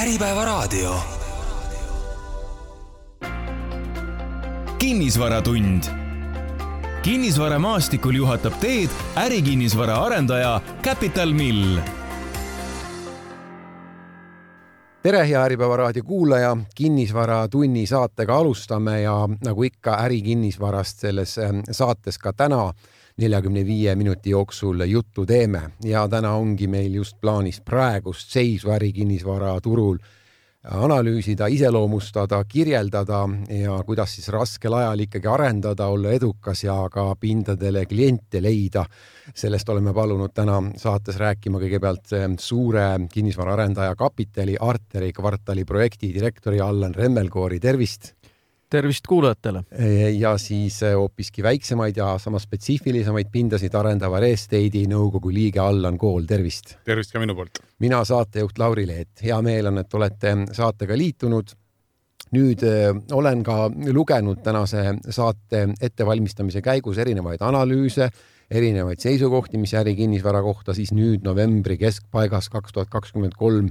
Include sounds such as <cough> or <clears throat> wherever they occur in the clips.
Äripäevaraadio. kinnisvaratund. kinnisvaramaastikul juhatab teed ärikinnisvara arendaja Capital Mill tere, hea Äripäeva raadio kuulaja, Kinnisvaratunni saatega alustame ja nagu ikka ärikinnisvarast selles ähm, saates ka täna neljakümne viie minuti jooksul juttu teeme. Ja täna ongi meil just plaanis praegust seisu ärikinnisvara turul analüüsida, iseloomustada, kirjeldada ja kuidas siis raskel ajal ikkagi arendada, olla edukas ja ka pindadele kliente leida. sellest oleme palunud täna saates rääkima kõigepealt eh, suure kinnisvaraarendaja Kapitali Arteri kvartali projekti direktori Allan Remmelkoori, tervist tervist kuulajatele! ja siis äh, hoopiski väiksemaid ja samas spetsiifilisemaid pindasid arendava Restate'i nõukogu liige Allan Kool, tervist! tervist ka minu poolt! mina, saatejuht Lauri Leet, hea meel on, et olete saatega liitunud. nüüd äh, olen ka lugenud tänase saate ettevalmistamise käigus erinevaid analüüse, erinevaid seisukohti, mis ärikinnisvara kohta siis nüüd novembri keskpaigas kaks tuhat kakskümmend kolm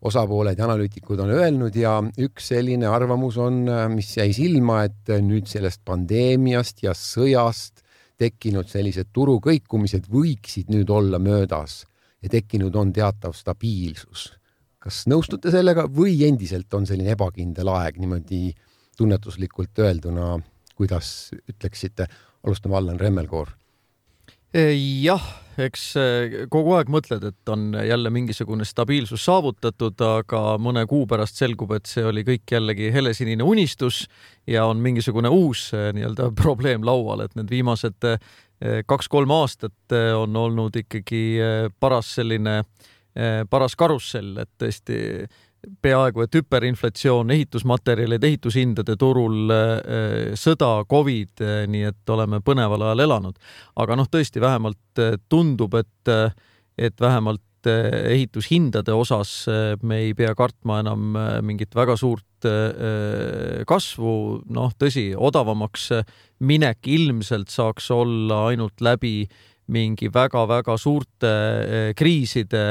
osapooled ja analüütikud on öelnud ja üks selline arvamus on, mis jäi silma, et nüüd sellest pandeemiast ja sõjast tekkinud sellised turukõikumised võiksid nüüd olla möödas ja tekkinud on teatav stabiilsus. kas nõustute sellega või endiselt on selline ebakindel aeg niimoodi tunnetuslikult öelduna, kuidas ütleksite, alustame Allan Remmelkoor jah, eks eh, kogu aeg mõtled, et on jälle mingisugune stabiilsus saavutatud, aga mõne kuu pärast selgub, et see oli kõik jällegi helesinine unistus ja on mingisugune uus eh, nii-öelda <laughs> probleem laual, et need viimased kaks-kolm aastat on olnud ikkagi paras selline, paras karussell, et tõesti peaaegu et hüperinflatsioon ehitusmaterjalide, ehitushindade turul, äh, sõda, Covid, äh, nii et oleme põneval ajal elanud. aga noh, tõesti vähemalt äh, tundub, et, et vähemalt ehitushindade osas me ei pea kartma enam mingit väga suurt kasvu, noh, tõsi, odavamaks minek ilmselt saaks olla ainult läbi mingi väga-väga suurte kriiside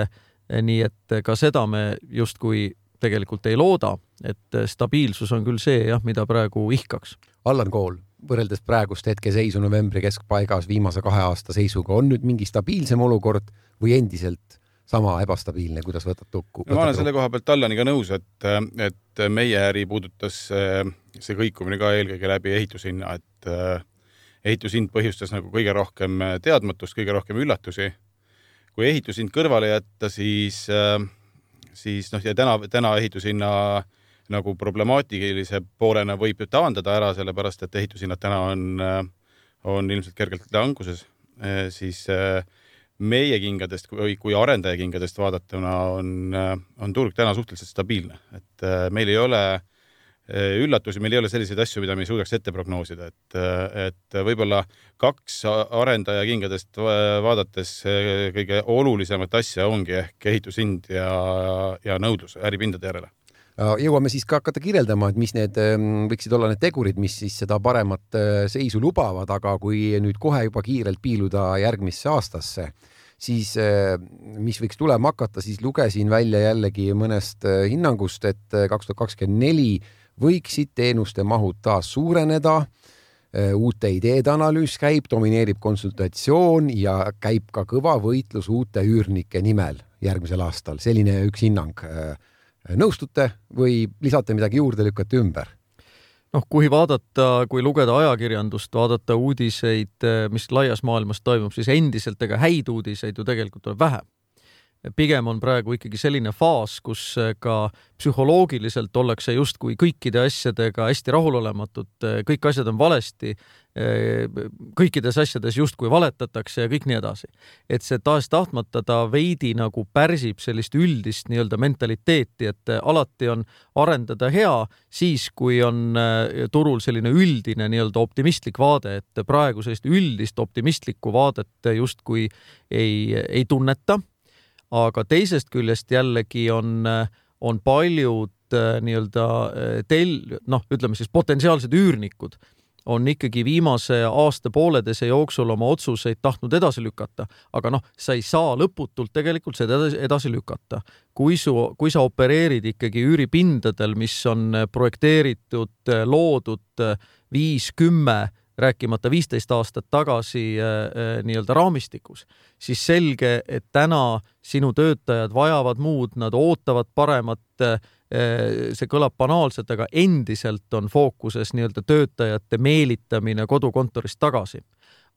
nii et ka seda me justkui tegelikult ei looda, et stabiilsus on küll see jah, mida praegu ihkaks. Allan Kool, võrreldes praegust hetkeseisu novembri keskpaigas viimase kahe aasta seisuga on nüüd mingi stabiilsem olukord või endiselt sama ebastabiilne, kuidas võtad tukku? no ma olen selle koha pealt Allaniga nõus, et, et meie äri puudutas see kõikumine ka eelkõige läbi ehitushinna, et ehitushind põhjustas nagu kõige rohkem teadmatust, kõige rohkem üllatusi. Kui ehitushind kõrvale jätta, siis äh, siis noh, ja täna, täna ehitushinna nagu problemaatilise poolena võib ju taandada ära, sellepärast et ehitushinnad täna on, on ilmselt kergelt languses, siis meie kingadest või kui arendaja kingadest vaadatuna on, on turg täna suhteliselt stabiilne, et meil ei ole üllatusi, meil ei ole selliseid asju, mida me ei suudaks ette prognoosida, et, et võib-olla kaks arendaja kingadest vaadates kõige olulisemat asja ongi ehk ehitushind ja, ja nõudlus äripindade järele. Jõuame siis ka hakata kirjeldama, et mis need ähm, võiksid olla need tegurid, mis siis seda paremat äh, seisu lubavad, aga kui nüüd kohe juba kiirelt piiluda järgmisse aastasse, siis äh, mis võiks tulema hakata, siis lugesin välja jällegi mõnest äh, hinnangust, et kaks tuhat kakskümmend neli võiksid teenuste mahud taas suureneda. Äh, uute ideede analüüs käib, domineerib konsultatsioon ja käib ka kõva võitlus uute üürnike nimel järgmisel aastal, selline üks hinnang. Äh, nõustute või lisate midagi juurde, lükkate ümber? noh, kui vaadata, kui lugeda ajakirjandust, vaadata uudiseid, mis laias maailmas toimub, siis endiselt ega häid uudiseid ju tegelikult tuleb vähe pigem on praegu ikkagi selline faas, kus äh, ka psühholoogiliselt ollakse justkui kõikide asjadega hästi rahulolematud, äh, kõik asjad on valesti, äh, kõikides asjades justkui valetatakse ja kõik nii edasi. et see tahes-tahtmata ta veidi nagu pärsib sellist üldist nii-öelda mentaliteeti, et alati on arendada hea siis, kui on turul selline üldine nii-öelda optimistlik vaade, et praegu sellist üldist optimistlikku vaadet justkui ei, ei tunneta aga teisest küljest jällegi on, on paljud äh, nii-öelda äh, tel-, noh, ütleme siis potentsiaalsed üürnikud on ikkagi viimase aasta-pooleteise jooksul oma otsuseid tahtnud edasi lükata, aga noh, sa ei saa lõputult tegelikult seda edasi lükata. kui su, kui sa opereerid ikkagi üüripindadel, mis on projekteeritud, loodud viis, kümme rääkimata viisteist aastat tagasi äh, nii-öelda raamistikus, siis selge, et täna sinu töötajad vajavad muud, nad ootavad paremat äh, see kõlab banaalselt, aga endiselt on fookuses nii-öelda töötajate meelitamine kodukontorist tagasi.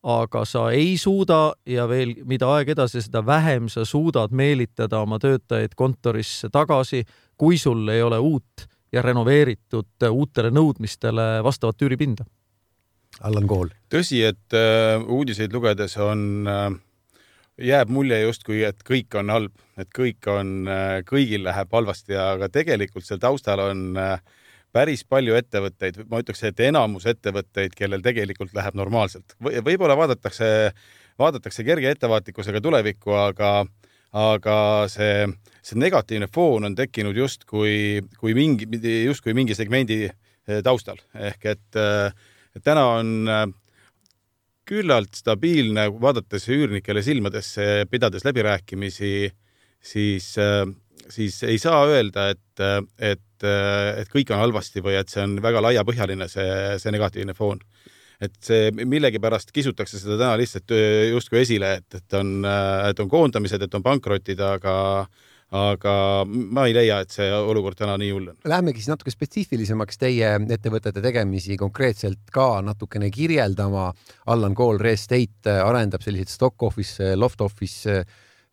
aga sa ei suuda ja veel, mida aeg edasi, seda vähem sa suudad meelitada oma töötajaid kontorisse tagasi, kui sul ei ole uut ja renoveeritud uutele nõudmistele vastavat üüripinda Allan Kool. tõsi, et äh, uudiseid lugedes on äh,, jääb mulje justkui, et kõik on halb, et kõik on äh,, kõigil läheb halvasti, aga tegelikult seal taustal on äh, päris palju ettevõtteid, ma ütleks, et enamus ettevõtteid, kellel tegelikult läheb normaalselt v. võib-olla vaadatakse, vaadatakse kerge ettevaatlikkusega tulevikku, aga, aga see, see negatiivne foon on tekkinud justkui, kui mingi, justkui mingi segmendi äh, taustal ehk et äh, et täna on äh, küllalt stabiilne, vaadates üürnikele silmadesse, pidades läbirääkimisi, siis, äh, siis ei saa öelda, et, et, et kõik on halvasti või et see on väga laiapõhjaline, see, see negatiivne foon. et see millegipärast kisutakse seda täna lihtsalt justkui esile, et, et on, et on koondamised, et on pankrotid, aga aga ma ei leia, et see olukord täna nii hull on. Lähemegi siis natuke spetsiifilisemaks teie ettevõtete tegemisi konkreetselt ka natukene kirjeldama. Allan Kool Restate arendab selliseid stock office, loft office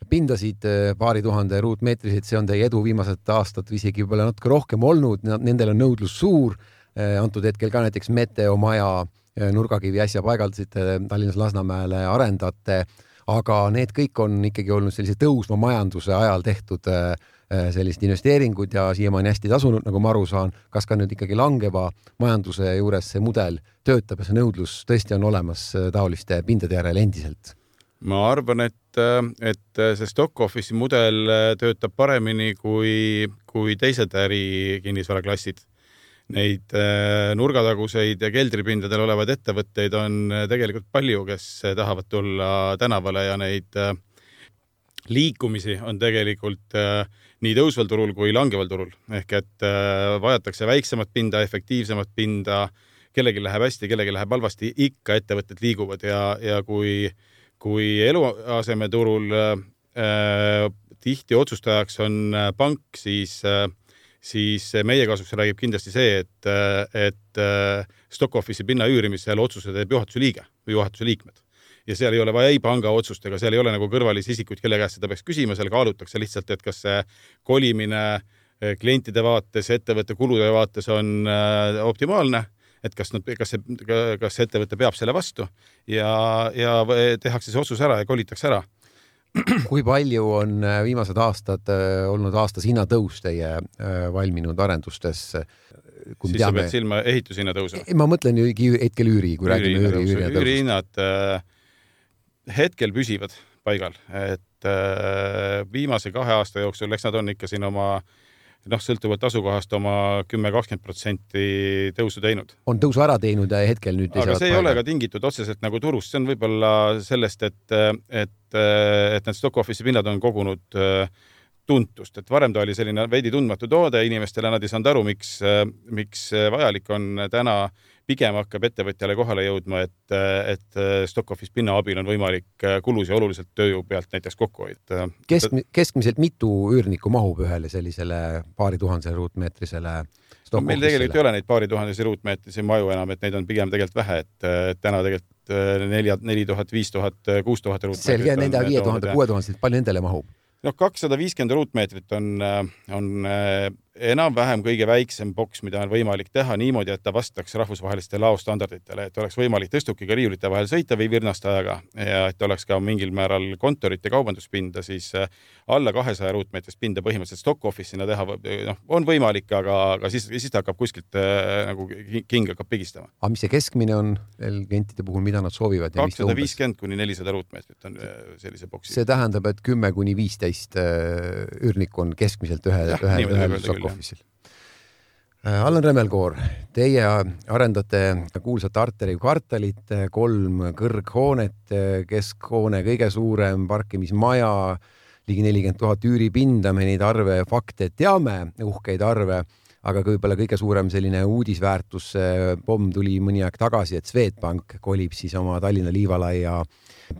pindasid paari tuhande ruutmeetriseid, see on teie edu viimased aastad isegi võib-olla natuke rohkem olnud, nendel on nõudlus suur. antud hetkel ka näiteks Meteo maja nurgakivi äsja paigaldasite Tallinnas Lasnamäele, arendate aga need kõik on ikkagi olnud sellise tõusva majanduse ajal tehtud äh, äh, sellised investeeringud ja siiamaani hästi tasunud, nagu ma aru saan. kas ka nüüd ikkagi langeva majanduse juures see mudel töötab ja see nõudlus tõesti on olemas äh, taoliste pindade järele endiselt? ma arvan, et, et see stock office'i mudel töötab paremini kui, kui teised ärikinnisvaraklassid neid äh, nurgataguseid ja keldripindadel olevaid ettevõtteid on äh, tegelikult palju, kes äh, tahavad tulla tänavale ja neid liikumisi on tegelikult nii tõusval turul kui langeval turul. Ehk et vajatakse väiksemat pinda, efektiivsemat pinda, kellelgi läheb hästi, kellelgi läheb halvasti, ikka ettevõtted liiguvad ja, ja kui, kui eluasemeturul äh, tihti otsustajaks on pank, siis äh, siis meie kasuks räägib kindlasti see, et, et äh, stock office'i pinna üürimisel otsuse teeb juhatuse liige või juhatuse liikmed. ja seal ei ole vaja ei panga otsust ega seal ei ole nagu kõrvalisi isikuid, kelle käest seda peaks küsima, seal kaalutakse lihtsalt, et kas see kolimine äh, klientide vaates, ettevõtte kulude vaates on äh, optimaalne et kas nad, kas see, kas ettevõte peab selle vastu ja, ja tehakse see otsus ära ja kolitakse ära kui palju on äh, viimased aastad äh, olnud aastas hinnatõus teie äh, valminud arendustes? siis teame... sa pead silma ehitushinna tõusu? ma mõtlen ju hetkel üüri, kui üüri räägime üüri, üüri. üürihinnad äh, hetkel püsivad paigal, et äh, viimase kahe aasta jooksul, eks nad on ikka siin oma äh, noh, sõltuvalt asukohast oma kümme, kakskümmend protsenti tõusu teinud. on tõusu ära teinud ja hetkel nüüd aga see ei ole ka tingitud otseselt nagu turust, see on võib-olla sellest, et, et, et need stock office'i pinnad on kogunud äh, tuntust, et varem ta oli selline veidi tundmatu toode inimestele, nad ei saanud aru, miks, miks vajalik on täna pigem hakkab ettevõtjale kohale jõudma, et, et stock office pinna abil on võimalik kulusid oluliselt tööjõu pealt näiteks kokku hoida. Kesk-, keskmiselt mitu üürnikku mahub ühele sellisele paari tuhandese ruutmeetrisele no, meil tegelikult ei ole neid paari tuhandese ruutmeetrisi maju enam, et neid on pigem tegelikult vähe, et, et täna tegelikult nelja, neli tuhat, viis tuhat, kuus tuhat ruutmeetrit. selge, nende viie tuhande, kuue tuhande, palju nendele mahub? Noh, kakssada viiskümmend ruutmeetrit on, on enam-vähem kõige väiksem boks, mida on võimalik teha niimoodi, et ta vastaks rahvusvahelistele laostandarditele, et oleks võimalik tõstukiga riiulite vahel sõita või virnastajaga ja et oleks ka mingil määral kontorit ja kaubanduspinda, siis äh, alla kahesaja ruutmeetrist pinda põhimõtteliselt stock office'ina teha, noh, on võimalik, aga, aga siis, siis ta hakkab kuskilt äh, nagu king hakkab pigistama. aga mis see keskmine on veel klientide puhul, mida nad soovivad? kakssada viiskümmend kuni nelisada ruutmeetrit on äh, sellise boksi. see tähendab, et kümme kuni viisteist üürnikku on keskmiselt ühe, ühe, ühe stock office'il. Äh, Allan Remmelkoor, teie arendate kuulsat Arteri kvartalit, kolm kõrghoonet, keskhoone kõige suurem parkimismaja, ligi nelikümmend tuhat üüripinda, me neid arve, fakte teame, uhkeid arve, aga võib-olla kõige suurem selline uudisväärtus pomm tuli mõni aeg tagasi, et Swedbank kolib siis oma Tallinna liivalaia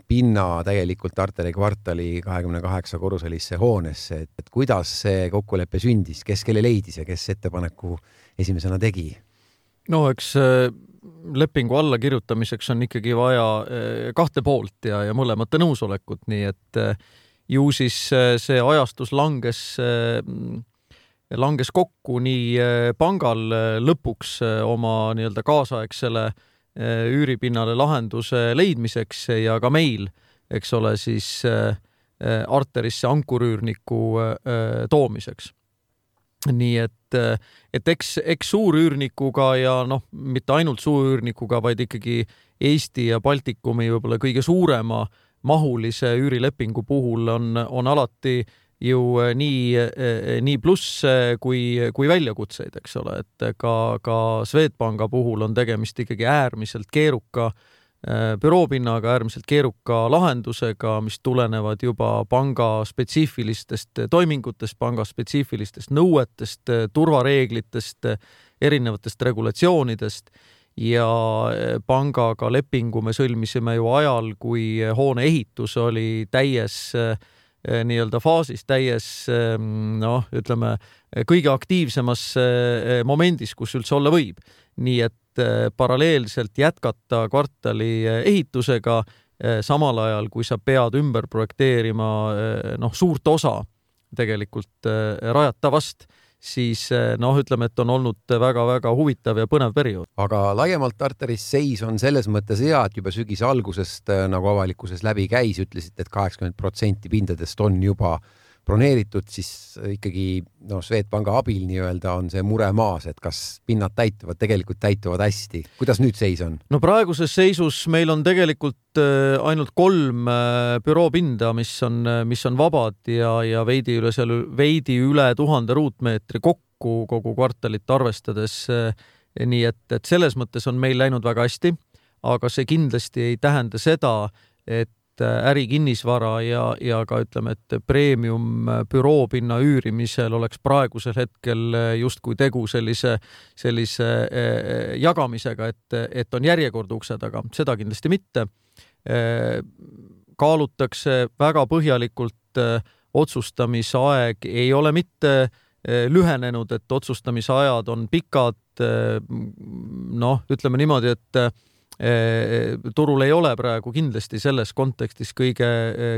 pinna täielikult Arteri kvartali kahekümne kaheksa korruselisse hoonesse, et kuidas see kokkulepe sündis, kes kelle leidis ja kes ettepaneku esimesena tegi? no eks äh, lepingu allakirjutamiseks on ikkagi vaja äh, kahte poolt ja, ja mõlemate nõusolekut, nii et äh, ju siis see ajastus langes, langes kokku nii pangal lõpuks oma nii-öelda kaasaegsele üüripinnale lahenduse leidmiseks ja ka meil, eks ole, siis arterisse ankurüürniku toomiseks. Nii et, et eks, eks suurüürnikuga ja noh, mitte ainult suurüürnikuga, vaid ikkagi Eesti ja Baltikumi võib-olla kõige suurema mahulise üürilepingu puhul on, on alati ju nii, nii plusse kui, kui väljakutseid, eks ole, et ka, ka Swedbanka puhul on tegemist ikkagi äärmiselt keeruka äh, Äh, büroopinnaga, äärmiselt keeruka lahendusega, mis tulenevad juba panga spetsiifilistest toimingutest, panga spetsiifilistest nõuetest, turvareeglitest, erinevatest regulatsioonidest. Ja äh, pangaga lepingu me sõlmisime ju ajal, kui hoone ehitus oli täies äh, nii-öelda faasis, täies noh, ütleme kõige aktiivsemas momendis, kus üldse olla võib. nii et Äh, paralleelselt jätkata kvartali ehitusega, samal ajal kui sa pead ümber projekteerima noh, suurt osa tegelikult rajatavast, siis noh, ütleme, et on olnud väga-väga huvitav ja põnev periood. aga laiemalt Tartaris seis on selles mõttes hea, et juba sügise algusest nagu avalikkuses läbi käis, ütlesite et, et kaheksakümmend protsenti pindadest on juba äh, broneeritud, siis ikkagi noh, Swedbanka abil nii-öelda on see mure maas, et kas pinnad täituvad, tegelikult täituvad hästi. kuidas nüüd seis on? no praeguses seisus meil on tegelikult äh, ainult kolm äh, büroopinda, mis on, äh, mis on vabad ja, ja veidi üle seal, veidi üle tuhande ruutmeetri kokku kogu kvartalit arvestades. nii et, et selles mõttes on meil läinud väga hästi, aga see kindlasti ei tähenda seda, et et äh, ärikinnisvara ja, ja ka ütleme, et premium äh, büroopinna üürimisel oleks praegusel hetkel äh, justkui tegu sellise, sellise jagamisega, et, et on järjekord ukse taga, seda kindlasti mitte. kaalutakse väga põhjalikult, otsustamisaeg ei ole mitte lühenenud, et otsustamisajad on pikad. noh, ütleme niimoodi, et turul ei ole praegu kindlasti selles kontekstis kõige,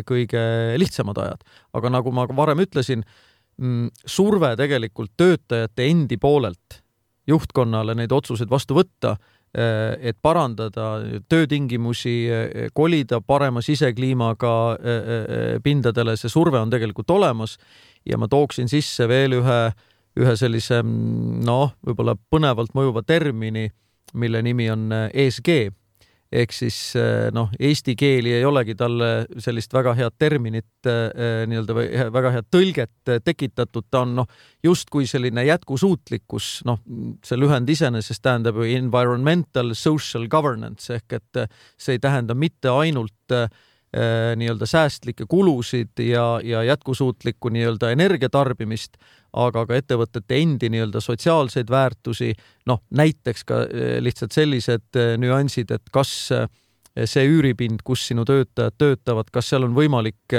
kõige lihtsamad ajad, aga nagu ma varem ütlesin, mm, surve tegelikult töötajate endi poolelt juhtkonnale neid otsuseid vastu võtta, äh, et parandada töötingimusi, äh, kolida parema sisekliimaga pindadele, see surve on tegelikult olemas. Ja ma tooksin sisse veel ühe, ühe sellise mm, noh, võib-olla põnevalt mõjuva termini mille nimi on ESG ehk siis eh, noh, eesti keeli ei olegi talle sellist väga head terminit eh, nii-öelda või väga head tõlget tekitatud, ta on noh, justkui selline jätkusuutlikkus, noh, see lühend iseenesest tähendab ju environmental social governance ehk et see ei tähenda mitte ainult äh, Äh, nii-öelda säästlikke kulusid ja, ja jätkusuutlikku nii-öelda energiatarbimist, aga ka ettevõtete endi nii-öelda sotsiaalseid väärtusi, noh, näiteks ka äh, lihtsalt sellised äh, nüansid, et kas see üüripind, kus sinu töötajad töötavad, kas seal on võimalik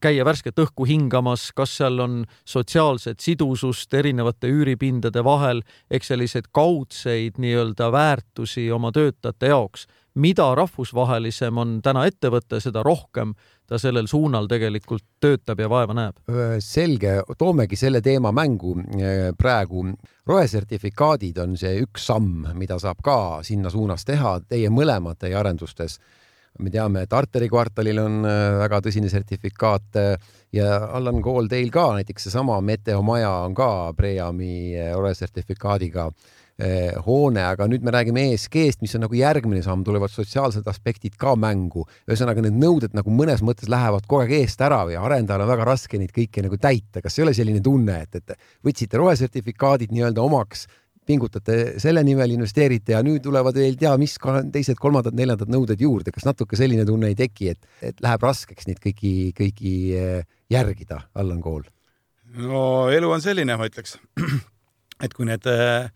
käia värsket õhku hingamas, kas seal on sotsiaalset sidusust erinevate üüripindade vahel, ehk selliseid kaudseid nii-öelda väärtusi oma töötajate jaoks mida rahvusvahelisem on täna ettevõte, seda rohkem ta sellel suunal tegelikult töötab ja vaeva näeb. selge, toomegi selle teema mängu praegu. rohesertifikaadid on see üks samm, mida saab ka sinna suunas teha, teie mõlemad teie arendustes. me teame, et Arteri kvartalil on väga tõsine sertifikaat ja Allan Kool, teil ka näiteks seesama Meteo maja on ka Preami rohesertifikaadiga hoone, aga nüüd me räägime ESG-st, mis on nagu järgmine samm, tulevad sotsiaalsed aspektid ka mängu. ühesõnaga, need nõuded nagu mõnes mõttes lähevad kogu aeg eest ära ja arendajal on väga raske neid kõiki nagu täita. kas ei ole selline tunne, et, et võtsite rohesertifikaadid nii-öelda omaks, pingutate selle nimel, investeerite ja nüüd tulevad veel tea mis teised, kolmandad, neljandad nõuded juurde. kas natuke selline tunne ei teki, et, et läheb raskeks neid kõiki, kõiki eh, järgida, Allan Kool? no elu on selline, ma ütleks, <clears throat> et kui need äh,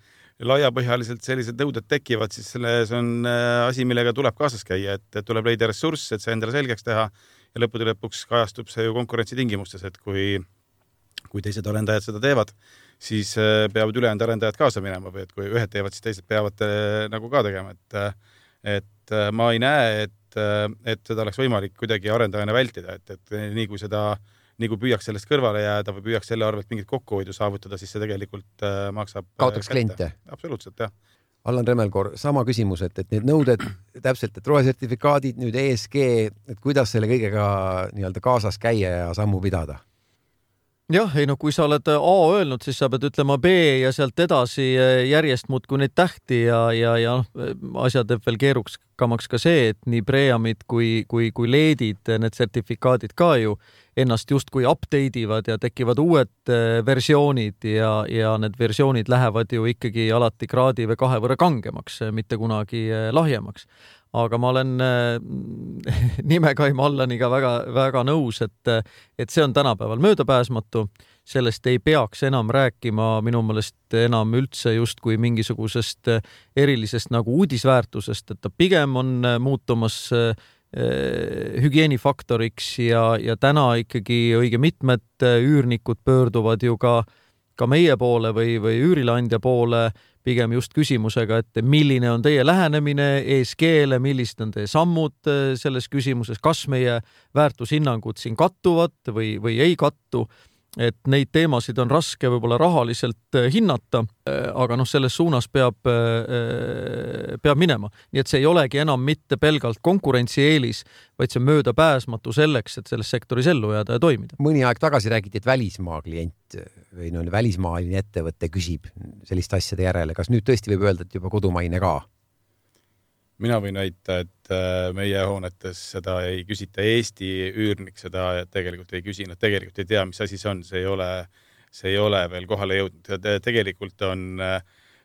laiapõhjaliselt sellised nõuded tekivad, siis selles on äh, asi, millega tuleb kaasas käia, et tuleb leida ressurss, et see endale selgeks teha ja lõppude lõpuks kajastub see ju konkurentsitingimustes, et kui, kui teised arendajad seda teevad, siis äh, peavad ülejäänud arendajad kaasa minema või et kui ühed teevad, siis teised peavad nagu ka tegema, et, et ma ei näe, et, et seda oleks võimalik kuidagi arendajana vältida, et, et nii kui seda äh, nii kui püüaks sellest kõrvale jääda või püüaks selle arvelt mingit kokkuhoidu saavutada, siis see tegelikult äh, maksab. Äh, kaotaks kliente. absoluutselt, jah. Allan Remmelkoor, sama küsimus, et, et need nõuded täpselt, et rohesertifikaadid, nüüd ESG, et kuidas selle kõigega nii-öelda kaasas käia ja sammu pidada? jah, ei no kui sa oled A öelnud, siis sa pead ütlema B ja sealt edasi äh, järjest muudkui neid tähti ja, ja, ja noh, asja teeb veel keerukamaks ka see, et nii preamid kui, kui, kui leedid, need sertifikaadid ka ju ennast justkui update ivad ja tekivad uued äh, versioonid ja, ja need versioonid lähevad ju ikkagi alati kraadi või kahe võrra kangemaks, mitte kunagi äh, lahjemaks. aga ma olen <laughs> nimekaim Allaniga väga-väga nõus, et, et see on tänapäeval möödapääsmatu, sellest ei peaks enam rääkima minu meelest enam üldse justkui mingisugusest erilisest nagu uudisväärtusest, et ta pigem on muutumas Äh, hügieenifaktoriks ja, ja täna ikkagi õige mitmed äh, üürnikud pöörduvad ju ka, ka meie poole või, või üürileandja poole pigem just küsimusega, et milline on teie lähenemine ESG-le, millised on teie sammud äh, selles küsimuses, kas meie väärtushinnangud siin kattuvad või, või ei kattu et neid teemasid on raske võib-olla rahaliselt äh, hinnata, äh, aga noh, selles suunas peab, äh, peab minema. nii et see ei olegi enam mitte pelgalt konkurentsieelis, vaid see on möödapääsmatu selleks, et selles sektoris ellu jääda ja toimida. mõni aeg tagasi räägiti, et välismaa klient või no välismaaline ettevõte küsib selliste asjade järele. kas nüüd tõesti võib öelda, et juba kodumaine ka? Mina võin väita, et äh, meie hoonetes seda ei küsita, Eesti üürnik seda tegelikult ei küsi, nad tegelikult ei tea, mis asi see on, see ei ole, see ei ole veel kohale jõudnud. tegelikult on äh,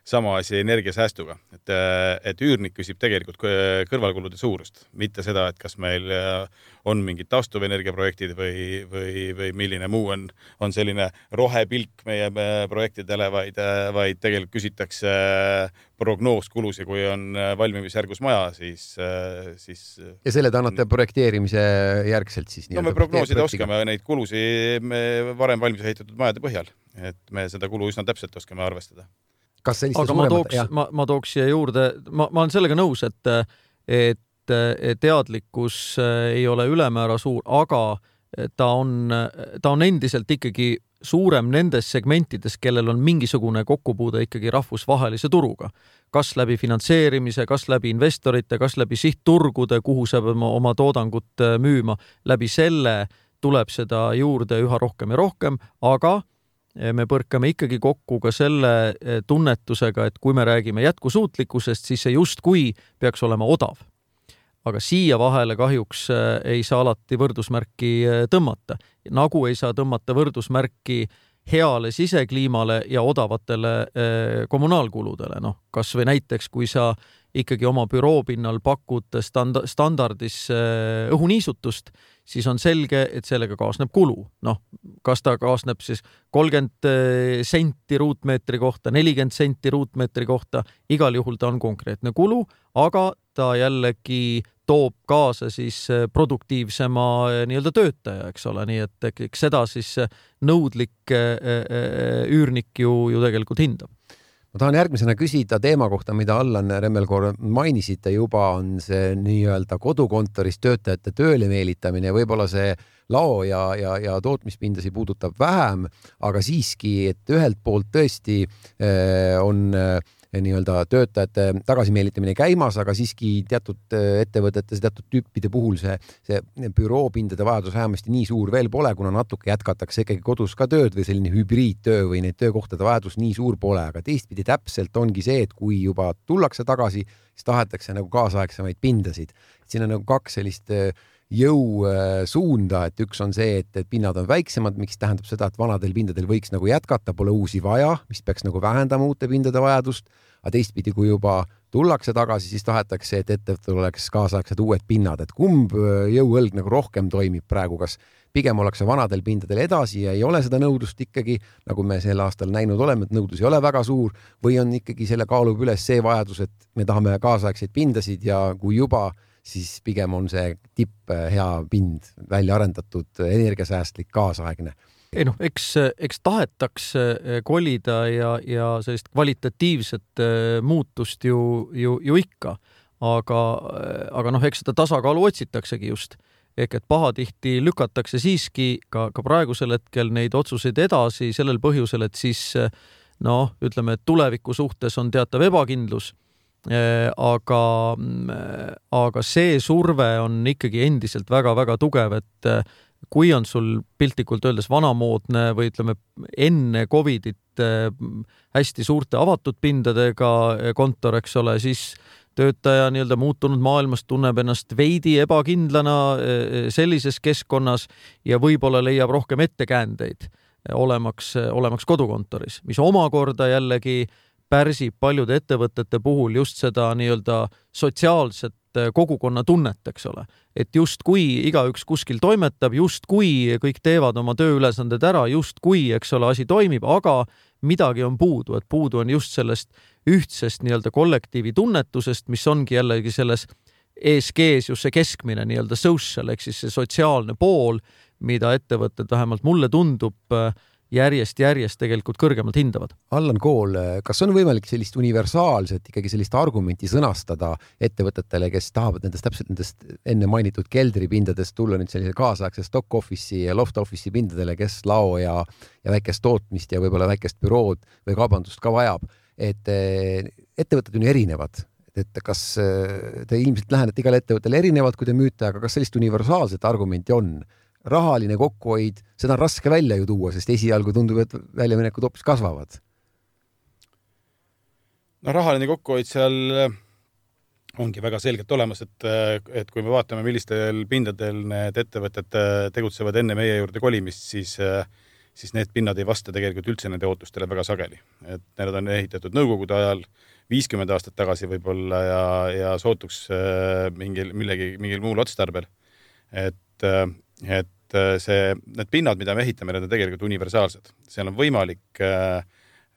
sama asi energiasäästuga, et, et üürnik küsib tegelikult kõrvalkulude suurust, mitte seda, et kas meil on mingid taastuvenergia projektid või, või, või milline muu on, on selline rohepilk meie projektidele, vaid, vaid tegelikult küsitakse prognooskulusid, kui on valmimisjärgus maja, siis, siis. ja selle te annate projekteerimise järgselt siis? no me prognoosida oskame neid kulusid varem valmis ehitatud majade põhjal, et me seda kulu üsna täpselt oskame arvestada kas selliste aga ma tooks, ma, ma tooks siia juurde, ma, ma olen sellega nõus, et, et teadlikkus ei ole ülemäära suur, aga ta on, ta on endiselt ikkagi suurem nendes segmentides, kellel on mingisugune kokkupuude ikkagi rahvusvahelise turuga. kas läbi finantseerimise, kas läbi investorite, kas läbi sihtturgude, kuhu sa pead oma, oma toodangut müüma, läbi selle tuleb seda juurde üha rohkem ja rohkem, aga me põrkame ikkagi kokku ka selle eh, tunnetusega, et kui me räägime jätkusuutlikkusest, siis see justkui peaks olema odav. aga siia vahele kahjuks eh, ei saa alati võrdusmärki eh, tõmmata, nagu ei saa tõmmata võrdusmärki heale sisekliimale ja odavatele kommunaalkuludele, noh, kas või näiteks, kui sa ikkagi oma büroo pinnal pakud stand-, standardis õhuniisutust, siis on selge, et sellega kaasneb kulu. noh, kas ta kaasneb siis kolmkümmend eh, senti ruutmeetri kohta, nelikümmend senti ruutmeetri kohta, igal juhul ta on konkreetne kulu, aga ta jällegi toob kaasa siis eh, produktiivsema eh, nii-öelda töötaja, eks ole, nii et eks seda siis nõudlik üürnik ju, ju tegelikult hindab ma tahan järgmisena küsida teema kohta, mida Allan Remmelkoor mainisite juba, on see nii-öelda kodukontoris töötajate tööle meelitamine. Võib-olla see lao ja, ja, ja tootmispindasid puudutab vähem, aga siiski, et ühelt poolt tõesti eh, on eh, nii-öelda töötajate tagasimeelitamine käimas, aga siiski teatud ettevõtetes, teatud tüüpide puhul see, see büroopindade vajadus vähemasti nii suur veel pole, kuna natuke jätkatakse ikkagi kodus ka tööd või selline hübriidtöö või neid töökohtade vajadus nii suur pole, aga teistpidi täpselt ongi see, et kui juba tullakse tagasi, siis tahetakse nagu kaasaegsemaid pindasid. siin on nagu kaks sellist jõusuunda, et üks on see, et, et pinnad on väiksemad, miks tähendab seda, et vanadel pindadel võiks nagu jätkata, pole uusi vaja, mis peaks nagu vähendama uute pindade vajadust. Aga teistpidi, kui juba tullakse tagasi, siis tahetakse, et ettevõttel oleks kaasaegsed uued pinnad, et kumb jõuõlg nagu rohkem toimib praegu, kas pigem ollakse vanadel pindadel edasi ja ei ole seda nõudlust ikkagi, nagu me sel aastal näinud oleme, et nõudlus ei ole väga suur või on ikkagi selle kaalub üles see vajadus, et me tahame kaasaegseid pindasid ja kui juba siis pigem on see tipp äh, hea pind, välja arendatud, energiasäästlik, kaasaegne ei noh, eks, eks tahetakse äh, kolida ja, ja sellist kvalitatiivset äh, muutust ju, ju, ju ikka, aga, aga noh, eks seda tasakaalu otsitaksegi just. Ehk et pahatihti lükatakse siiski ka, ka praegusel hetkel neid otsuseid edasi sellel põhjusel, et siis noh, ütleme, et tuleviku suhtes on teatav ebakindlus. Aga, mm, aga see surve on ikkagi endiselt väga-väga tugev, et kui on sul piltlikult öeldes vanamoodne või ütleme enne Covidit äh, hästi suurte avatud pindadega kontor, eks ole, siis töötaja nii-öelda muutunud maailmas tunneb ennast veidi ebakindlana sellises keskkonnas ja võib-olla leiab rohkem ettekäändeid olemaks, olemaks kodukontoris, mis omakorda jällegi äh, pärsib paljude ettevõtete puhul just seda nii-öelda sotsiaalset äh, kogukonnatunnet, eks ole. et justkui igaüks kuskil toimetab, justkui kõik teevad oma tööülesanded ära, justkui, eks ole, asi toimib, aga midagi on puudu, et puudu on just sellest ühtsest nii-öelda kollektiivi tunnetusest, mis ongi jällegi selles ESG-s just see keskmine nii-öelda social ehk siis see sotsiaalne pool, mida ettevõtted, vähemalt mulle tundub äh,, järjest-järjest tegelikult kõrgemalt hindavad. Allan Kool, kas on võimalik sellist universaalset ikkagi sellist argumenti sõnastada ettevõtetele, kes tahavad nendest täpselt nendest enne mainitud keldripindadest tulla nüüd sellise kaasaegse stock office'i ja loft office'i pindadele, kes lao ja, ja väikest tootmist ja võib-olla väikest bürood või kaubandust ka vajab, et eh, ettevõtted on ju erinevad et kas eh, te ilmselt lähenete igale ettevõttele erinevalt, kui te müüte, aga kas sellist universaalset argumenti on? Rahaline kokkuhoid, seda on raske välja ju tuua, sest esialgu tundub, et väljaminekud hoopis kasvavad. no rahaline kokkuhoid seal äh, ongi väga selgelt olemas, et, äh, et kui me vaatame, millistel pindadel need ettevõtted äh, tegutsevad enne meie juurde kolimist, siis siis need pinnad ei vasta tegelikult üldse nende ootustele väga sageli. et need on ehitatud Nõukogude ajal, viiskümmend aastat tagasi võib-olla ja, ja sootuks mingil, millegi, mingil muul otstarbel. et, et et äh, see, need pinnad, mida me ehitame, need on tegelikult universaalsed, seal on võimalik äh,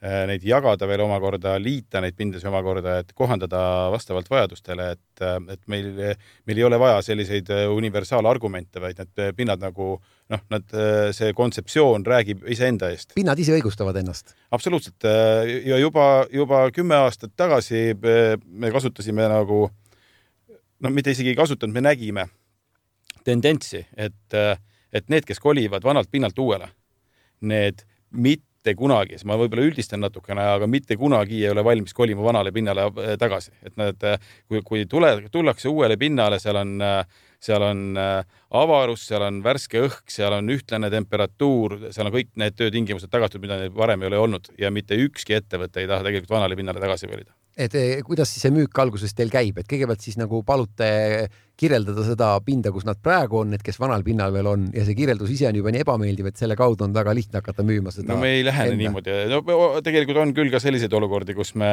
äh, neid jagada veel omakorda, liita neid pindasid omakorda, et kohandada vastavalt vajadustele, et, et meil, meil ei ole vaja selliseid universaalargumente, vaid need pinnad nagu noh, nad, see kontseptsioon räägib iseenda eest. pinnad ise õigustavad ennast? absoluutselt ja juba, juba kümme aastat tagasi me kasutasime nagu no mitte isegi ei kasutanud, me nägime tendentsi, et äh, et need, kes kolivad vanalt pinnalt uuele, need mitte kunagi, ma võib-olla üldistan natukene, aga mitte kunagi ei ole valmis kolima vanale pinnale äh, tagasi, et nad, äh, kui, kui tule, tullakse uuele pinnale, seal on, äh, seal on avarus, seal on värske õhk, seal on ühtlane temperatuur, seal on kõik need töötingimused tagatud, mida neil varem ei ole olnud ja mitte ükski ettevõte ei taha tegelikult vanale pinnale tagasi kolida et eh, kuidas siis see müük alguses teil käib, et kõigepealt siis nagu palute kirjeldada seda pinda, kus nad praegu on, need, kes vanal pinnal veel on ja see kirjeldus ise on juba nii ebameeldiv, et selle kaudu on väga lihtne hakata müüma seda. no me ei lähene enda. niimoodi no,, tegelikult on küll ka selliseid olukordi, kus me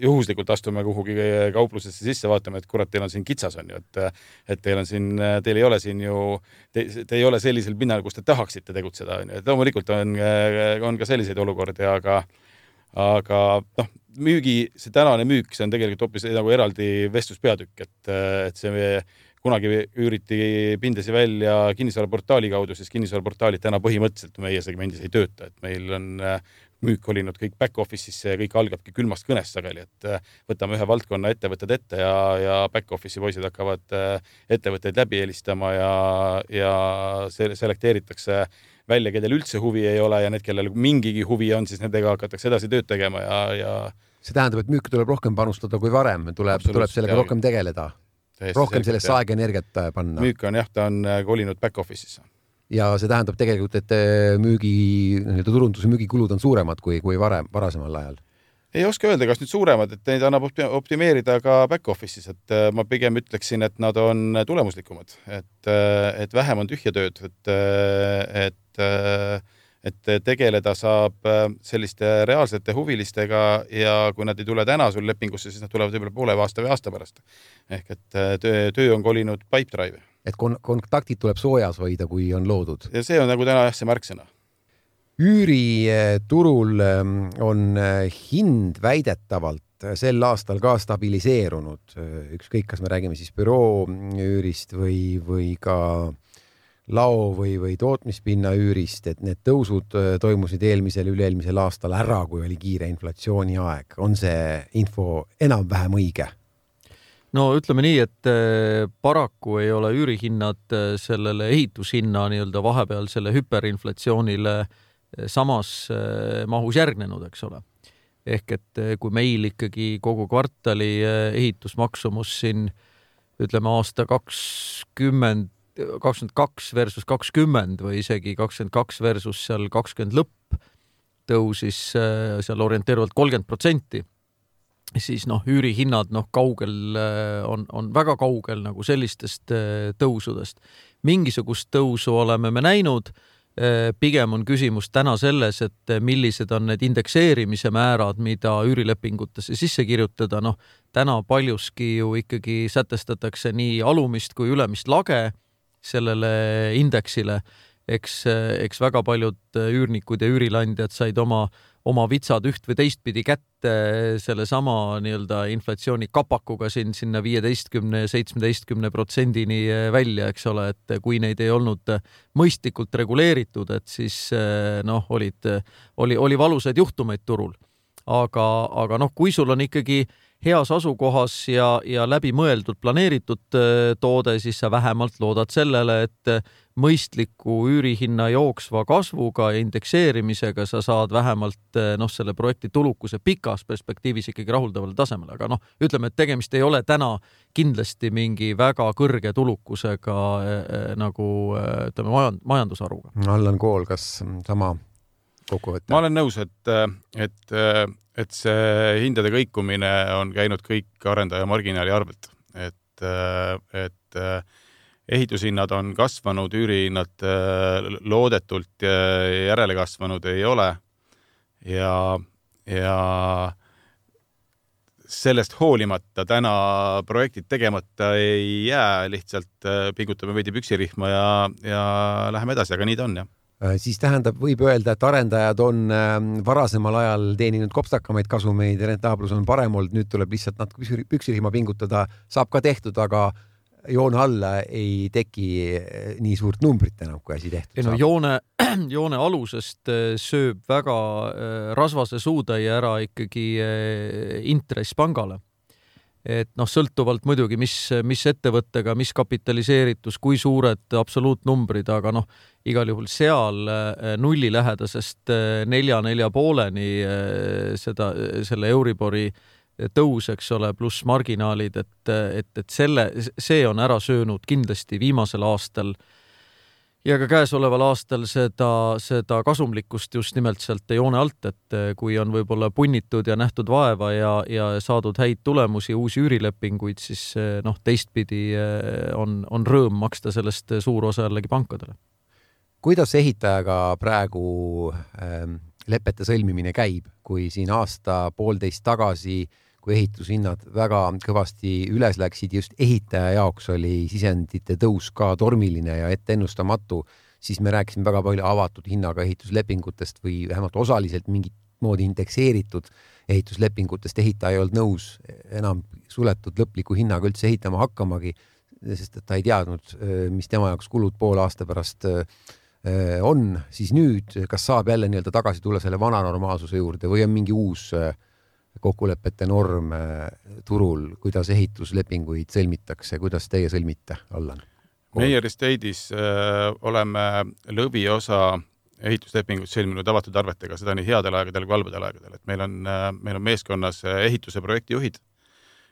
juhuslikult astume kuhugi kauplusesse sisse, vaatame, et kurat, teil on siin kitsas on ju, et et teil on siin, teil ei ole siin ju, te, te ei ole sellisel pinnal, kus te tahaksite tegutseda, on ju, et loomulikult on, on ka selliseid olukordi, aga aga noh, müügi, see tänane müük, see on tegelikult hoopis nagu eraldi vestluspeatükk, et, et see kunagi üüriti pindasid välja kinnisvaraportaali kaudu, siis kinnisvaraportaalid täna põhimõtteliselt meie segmendis ei tööta, et meil on müük kolinud kõik back office'isse ja kõik algabki külmast kõnest sageli, et võtame ühe valdkonna ettevõtted ette ja, ja back office'i poisid hakkavad ettevõtteid läbi helistama ja, ja selekteeritakse välja, kellel üldse huvi ei ole ja need, kellel mingigi huvi on, siis nendega hakatakse edasi tööd tegema ja, ja see tähendab, et müüki tuleb rohkem panustada kui varem, tuleb, tuleb sellega ja, rohkem tegeleda, rohkem sellesse aega energiat äh, panna. müük on jah, ta on äh, kolinud back office'isse. ja see tähendab tegelikult, et müügi, nii-öelda turunduse müügikulud on suuremad kui, kui varem, varasemal ajal ei oska öelda, kas nüüd suuremad, et neid annab optimeerida ka back office'is, et äh, ma pigem ütleksin, et nad on tulemuslikumad, et, äh, et vähem on tühja tööd, et, äh, et et tegeleda saab selliste reaalsete huvilistega ja kui nad ei tule täna sul lepingusse, siis nad tulevad võib-olla poole aasta või aasta pärast. ehk et töö, töö on kolinud Pipedrive'i. et kon-, kontaktid tuleb soojas hoida, kui on loodud. ja see on nagu täna jah, see märksõna üüriturul ähm, on äh, hind väidetavalt äh, sel aastal ka stabiliseerunud, äh, ükskõik, kas me räägime siis büroo üürist või, või ka lao või, või tootmispinna üürist, et need tõusud toimusid eelmisel, üle-eelmisel aastal ära, kui oli kiire inflatsiooni aeg. on see info enam-vähem õige? no ütleme nii, et paraku ei ole üürihinnad sellele ehitushinna nii-öelda vahepealsele hüperinflatsioonile äh, samas äh, mahus järgnenud, eks ole. ehk et äh, kui meil ikkagi kogu kvartali äh, ehitusmaksumus siin ütleme aasta kakskümmend, kakskümmend kaks versus kakskümmend või isegi kakskümmend kaks versus seal kakskümmend lõpp tõusis seal orienteeruvalt kolmkümmend protsenti, siis noh, üürihinnad noh, kaugel on, on väga kaugel nagu sellistest tõusudest. mingisugust tõusu oleme me näinud Äh, pigem on küsimus täna selles, et millised on need indekseerimise määrad, mida üürilepingutesse sisse kirjutada, noh, täna paljuski ju ikkagi sätestatakse nii alumist kui ülemist lage sellele indeksile. Eks, eks väga paljud üürnikud ja üürileandjad said oma oma vitsad üht või teistpidi kätte sellesama nii-öelda inflatsiooni kapakuga siin sinna viieteistkümne, seitsmeteistkümne protsendini välja, eks ole, et kui neid ei olnud mõistlikult reguleeritud, et siis noh, olid, oli, oli valusaid juhtumeid turul. aga, aga noh, kui sul on ikkagi heas asukohas ja, ja läbimõeldud planeeritud toode, siis sa vähemalt loodad sellele, et mõistliku üürihinna jooksva kasvuga ja indekseerimisega sa saad vähemalt eh, noh, selle projekti tulukuse pikas perspektiivis ikkagi rahuldavale tasemele, aga noh, ütleme, et tegemist ei ole täna kindlasti mingi väga kõrge tulukusega äh, nagu ütleme majand, majandusharuga. Allan Kool, kas sama kokkuvõte? ma olen nõus, et, et, et see hindade kõikumine on käinud kõik arendaja marginaali arvelt, et, et ehitushinnad on kasvanud, üürihinnad äh, loodetult äh, järele kasvanud ei ole. ja, ja sellest hoolimata täna projektid tegemata ei jää, lihtsalt äh, pingutame veidi püksirihma ja, ja läheme edasi, aga nii ta on, jah siis tähendab, võib öelda, et arendajad on varasemal ajal teeninud kopstakamaid kasumeid ja rentaablus on parem olnud, nüüd tuleb lihtsalt natuke püksirihma pingutada, saab ka tehtud, aga joone alla ei teki eh, nii suurt numbrit enam, kui asi tehtud ei no joone, <clears throat> joone alusest eh, sööb väga rasvase suutäie ära ikkagi intress pangale. Et noh, sõltuvalt muidugi, mis, mis ettevõttega, mis kapitaliseeritus, kui suured absoluutnumbrid, aga noh, igal juhul seal nullilähedasest nelja, nelja pooleni seda, selle Euribori äh, tõus, eks ole, pluss marginaalid, et, et, et selle, see on ära söönud kindlasti viimasel aastal ja ka käesoleval aastal seda, seda kasumlikkust just nimelt sealt joone alt, et kui on võib-olla punnitud ja nähtud vaeva ja, ja saadud häid tulemusi, uusi üürilepinguid, siis noh, teistpidi on, on rõõm maksta sellest suur osa jällegi pankadele. kuidas ehitajaga praegu ähm, lepete sõlmimine käib, kui siin aasta-poolteist tagasi äh, kui ehitushinnad väga kõvasti üles läksid, just ehitaja jaoks oli sisendite tõus ka tormiline ja etteennustamatu, siis me rääkisime väga palju avatud hinnaga ehituslepingutest või vähemalt osaliselt mingit moodi indekseeritud ehituslepingutest. ehitaja ei olnud nõus enam suletud lõpliku hinnaga üldse ehitama hakkamagi, sest et ta ei teadnud, mis tema jaoks kulud poole aasta pärast on, siis nüüd, kas saab jälle nii-öelda tagasi tulla selle vana normaalsuse juurde või on mingi uus äh, kokkulepete norm turul, kuidas ehituslepinguid sõlmitakse, kuidas teie sõlmite, Allan? meie Estate'is äh, oleme lõviosa ehituslepinguid sõlminud avatud arvetega, seda nii headel aegadel kui halbadel aegadel, et meil on, meil on meeskonnas ehituse projektijuhid.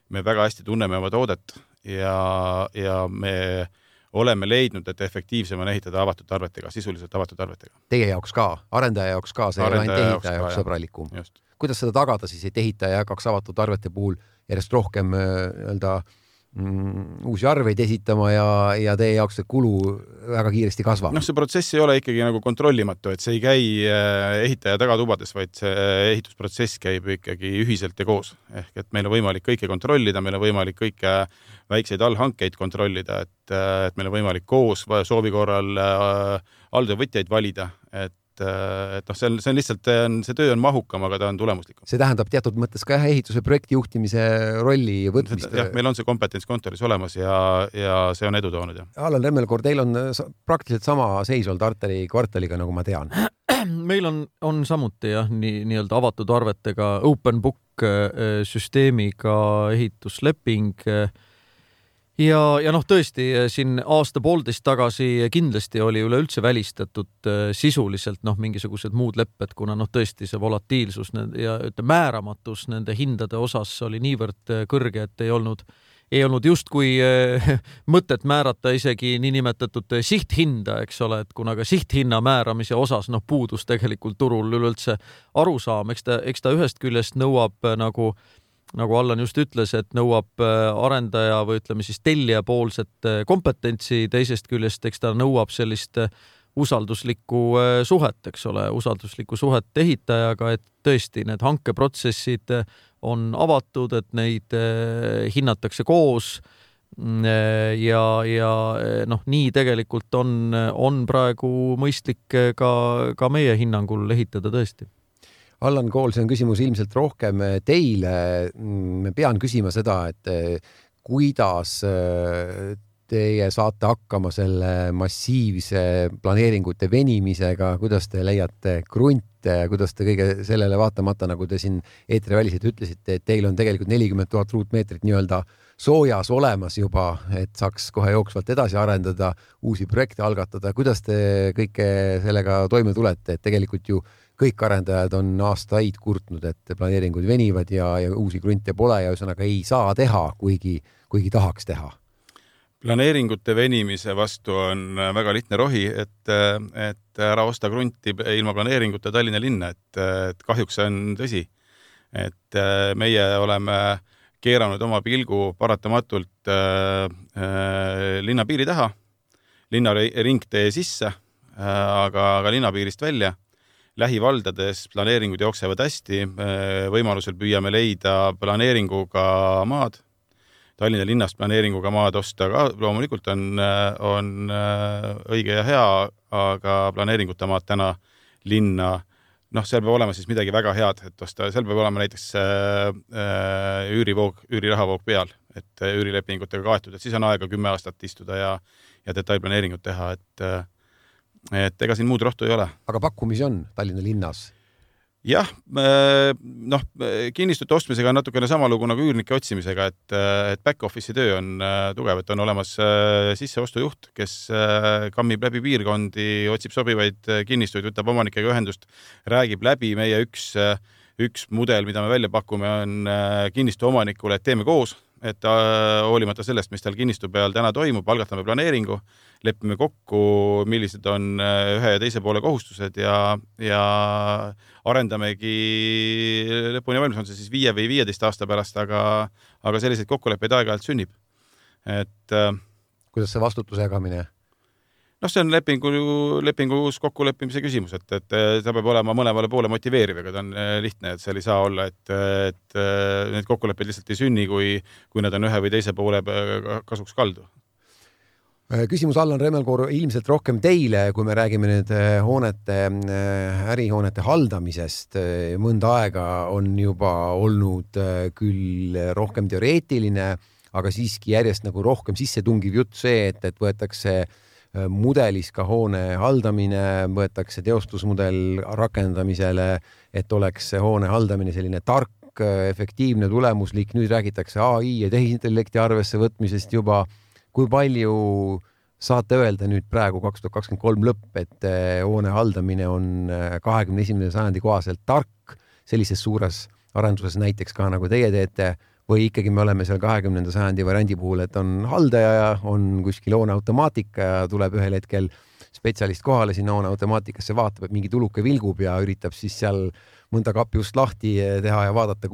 me väga hästi tunneme oma toodet ja, ja me oleme leidnud, et efektiivsem on ehitada avatud arvetega, sisuliselt avatud arvetega. Teie jaoks ka, arendaja jaoks ka, see ei ole ainult ehitaja jaoks sõbralikum. Kuidas seda tagada siis, et ehitaja ei hakkaks avatud arvete puhul järjest rohkem nii-öelda äh, mm, uusi arveid esitama ja, ja teie jaoks see kulu väga kiiresti kasvab? noh, see protsess ei ole ikkagi nagu kontrollimatu, et see ei käi äh, ehitaja tagatubades, vaid see ehitusprotsess käib ikkagi ühiselt ja koos. ehk et meil on võimalik kõike kontrollida, meil on võimalik kõike väikseid allhankeid kontrollida, et, äh, et meil on võimalik koos soovi korral äh, alltöövõtjaid valida, et et, et noh, see on, see on lihtsalt, see töö on mahukam, aga ta on tulemuslikum. see tähendab teatud mõttes ka jah, ehituse projekti juhtimise rolli võtmist. jah, meil on see kompetents kontoris olemas ja, ja see on edu toonud, jah. Allan Remmelkoor, teil on praktiliselt sama seis olnud Arteri kvartaliga, nagu ma tean. <clears throat> meil on, on samuti jah, nii nii-öelda avatud arvetega open book äh, süsteemiga ehitusleping äh, ja, ja noh, tõesti siin aasta-poolteist tagasi kindlasti oli üleüldse välistatud äh, sisuliselt noh, mingisugused muud lepped, kuna noh, tõesti see volatiilsus ja ütleme, määramatus nende hindade osas oli niivõrd äh, kõrge, et ei olnud ei olnud justkui äh, <laughs> mõtet määrata isegi niinimetatud sihthinda, eks ole, et kuna ka sihthinna määramise osas noh, puudus tegelikult turul üleüldse arusaam, eks ta, eks ta ühest küljest nõuab nagu äh, nagu Allan just ütles, et nõuab äh, arendaja või ütleme siis tellija poolset äh, kompetentsi, teisest küljest eks ta nõuab sellist äh, usalduslikku suhet, eks ole, usalduslikku suhet ehitajaga, et tõesti need hankeprotsessid on avatud, et neid hinnatakse koos mm, ja, ja noh, nii tegelikult on, on praegu mõistlik ka, ka meie hinnangul ehitada tõesti Allan Kool, see on küsimus ilmselt rohkem eh, teile. Mm, pean küsima seda, et eh, kuidas eh, teie saate hakkama selle massiivse planeeringute venimisega, kuidas te leiate krunte, kuidas te kõige sellele vaatamata, nagu te siin eetriväliselt ütlesite, et teil on tegelikult nelikümmend tuhat ruutmeetrit nii-öelda soojas olemas juba, et saaks kohe jooksvalt edasi arendada, uusi projekte algatada. kuidas te kõike sellega toime tulete, et tegelikult ju kõik arendajad on aastaid kurtnud, et planeeringud venivad ja, ja uusi krunte pole ja ühesõnaga ei saa teha, kuigi, kuigi tahaks teha. planeeringute venimise vastu on väga lihtne rohi, et, et ära osta krunti ilma planeeringuta Tallinna linna, et, et kahjuks see on tõsi. et meie oleme keeranud oma pilgu paratamatult äh, äh, linna piiri taha, linna ringtee sisse äh,, aga, aga linnapiirist välja lähivaldades planeeringud jooksevad hästi, võimalusel püüame leida planeeringuga maad. Tallinna linnast planeeringuga maad osta ka loomulikult on, on õige ja hea, aga planeeringuta maad täna linna noh, seal peab olema siis midagi väga head, et osta, seal peab olema näiteks äh, üürivoog, üürirahavvoog peal, et üürilepingutega kaetud, et siis on aega kümme aastat istuda ja, ja detailplaneeringut teha, et äh, et ega siin muud rohtu ei ole. aga pakkumisi on Tallinna linnas? jah, noh, kinnistute ostmisega on natukene sama lugu nagu üürnike otsimisega, et, et back-office'i töö on äh, tugev, et on olemas äh, sisseostujuht, kes äh, kammib läbi piirkondi, otsib sobivaid kinnistuid, võtab omanikega ühendust, räägib läbi meie üks, üks mudel, mida me välja pakume, on kinnistu omanikule, et teeme koos et hoolimata sellest, mis tal kinnistu peal täna toimub, algatame planeeringu lepime kokku, millised on äh, ühe ja teise poole kohustused ja, ja arendamegi lõpuni valmis, on see siis viie või viieteist aasta pärast, aga, aga selliseid kokkuleppeid aeg-ajalt sünnib. et äh, kuidas see vastutuse jagamine? Noh, see on lepingu, lepingus kokkuleppimise küsimus, et, et ta peab olema mõlemale poole motiveeriv, ega ta on äh, lihtne, et seal ei saa olla, et, et need kokkulepped lihtsalt ei sünni, kui, kui nad on ühe või teise poole kasuks kaldu Äh, küsimus Allan Remmelkoor ilmselt rohkem teile, kui me räägime nüüd äh, hoonete, äh, ärihoonete haldamisest. mõnda aega on juba olnud küll rohkem teoreetiline, aga siiski järjest nagu rohkem sisse tungiv jutt see, et, et võetakse mudelis ka hoone haldamine, võetakse teostusmudel rakendamisele, et oleks hoone haldamine selline tark, efektiivne, tulemuslik. nüüd räägitakse ai ja tehisintellekti arvesse võtmisest juba kui palju saate öelda nüüd praegu kaks tuhat kakskümmend kolm lõpp, et eh, hoone haldamine on kahekümne esimese sajandi kohaselt tark sellises suures arenduses näiteks ka nagu teie teete või ikkagi me oleme seal kahekümnenda sajandi variandi puhul, et on haldaja ja on kuskil hooneautomaatika ja tuleb ühel hetkel spetsialist kohale sinna hooneautomaatikasse, vaatab, et mingi tuluke vilgub ja üritab siis seal mõnda kapi ust lahti teha ja vaadata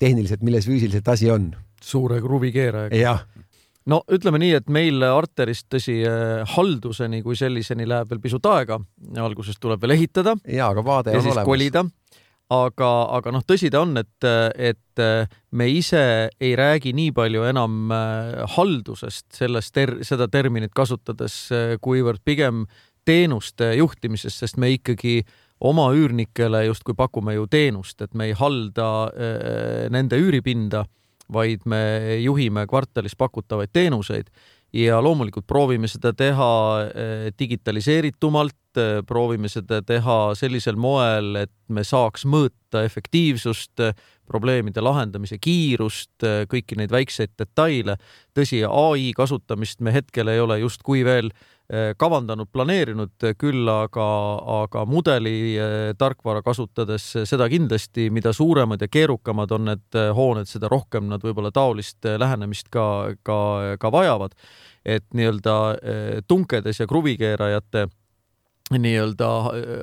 tehniliselt, milles füüsiliselt asi on. suure kruvikeerajaga. jah no ütleme nii, et meil Arteris tõsi eh, halduseni kui selliseni läheb veel pisut aega. alguses tuleb veel ehitada. ja, aga vaade ja on olemas. kolida. Aga, aga noh, tõsi ta on, et, et me ise ei räägi nii palju enam eh, haldusest, sellest ter-, seda terminit kasutades, eh, kuivõrd pigem teenuste juhtimisest, sest me ikkagi oma üürnikele justkui pakume ju teenust, et me ei halda nende üüripinda vaid me juhime kvartalis pakutavaid teenuseid. Ja loomulikult proovime seda teha eh, digitaliseeritumalt, eh, proovime seda teha sellisel moel, et me saaks mõõta efektiivsust, probleemide lahendamise kiirust, kõiki neid väikseid detaile. tõsi, ai kasutamist me hetkel ei ole justkui veel äh, kavandanud, planeerinud, küll aga, aga mudeli tarkvara kasutades seda kindlasti, mida suuremad ja keerukamad on need hooned, seda rohkem nad võib-olla taolist lähenemist ka, ka, ka vajavad. et nii-öelda tunkedes ja kruvikeerajate nii-öelda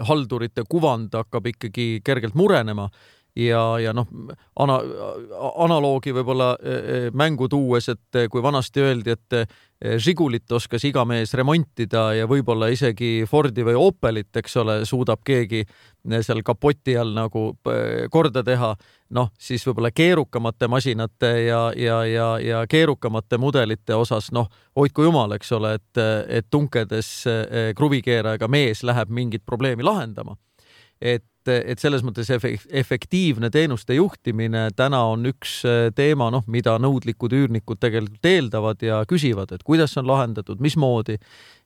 haldurite kuvand hakkab ikkagi kergelt murenema ja, ja noh, ana-, analoogi võib-olla mängu tuues, et kui vanasti öeldi, et Žigulit oskas iga mees remontida ja võib-olla isegi Fordi või Opelit, eks ole, suudab keegi seal kapoti all nagu korda teha. noh, siis võib-olla keerukamate masinate ja, ja, ja, ja keerukamate mudelite osas, noh, hoidku jumal, eks ole, et, et tunkedes kruvikeerajaga mees läheb mingit probleemi lahendama. et et, et selles mõttes efektiivne teenuste juhtimine täna on üks äh, teema, noh, mida nõudlikud üürnikud tegelikult eeldavad ja küsivad, et kuidas see on lahendatud, mismoodi.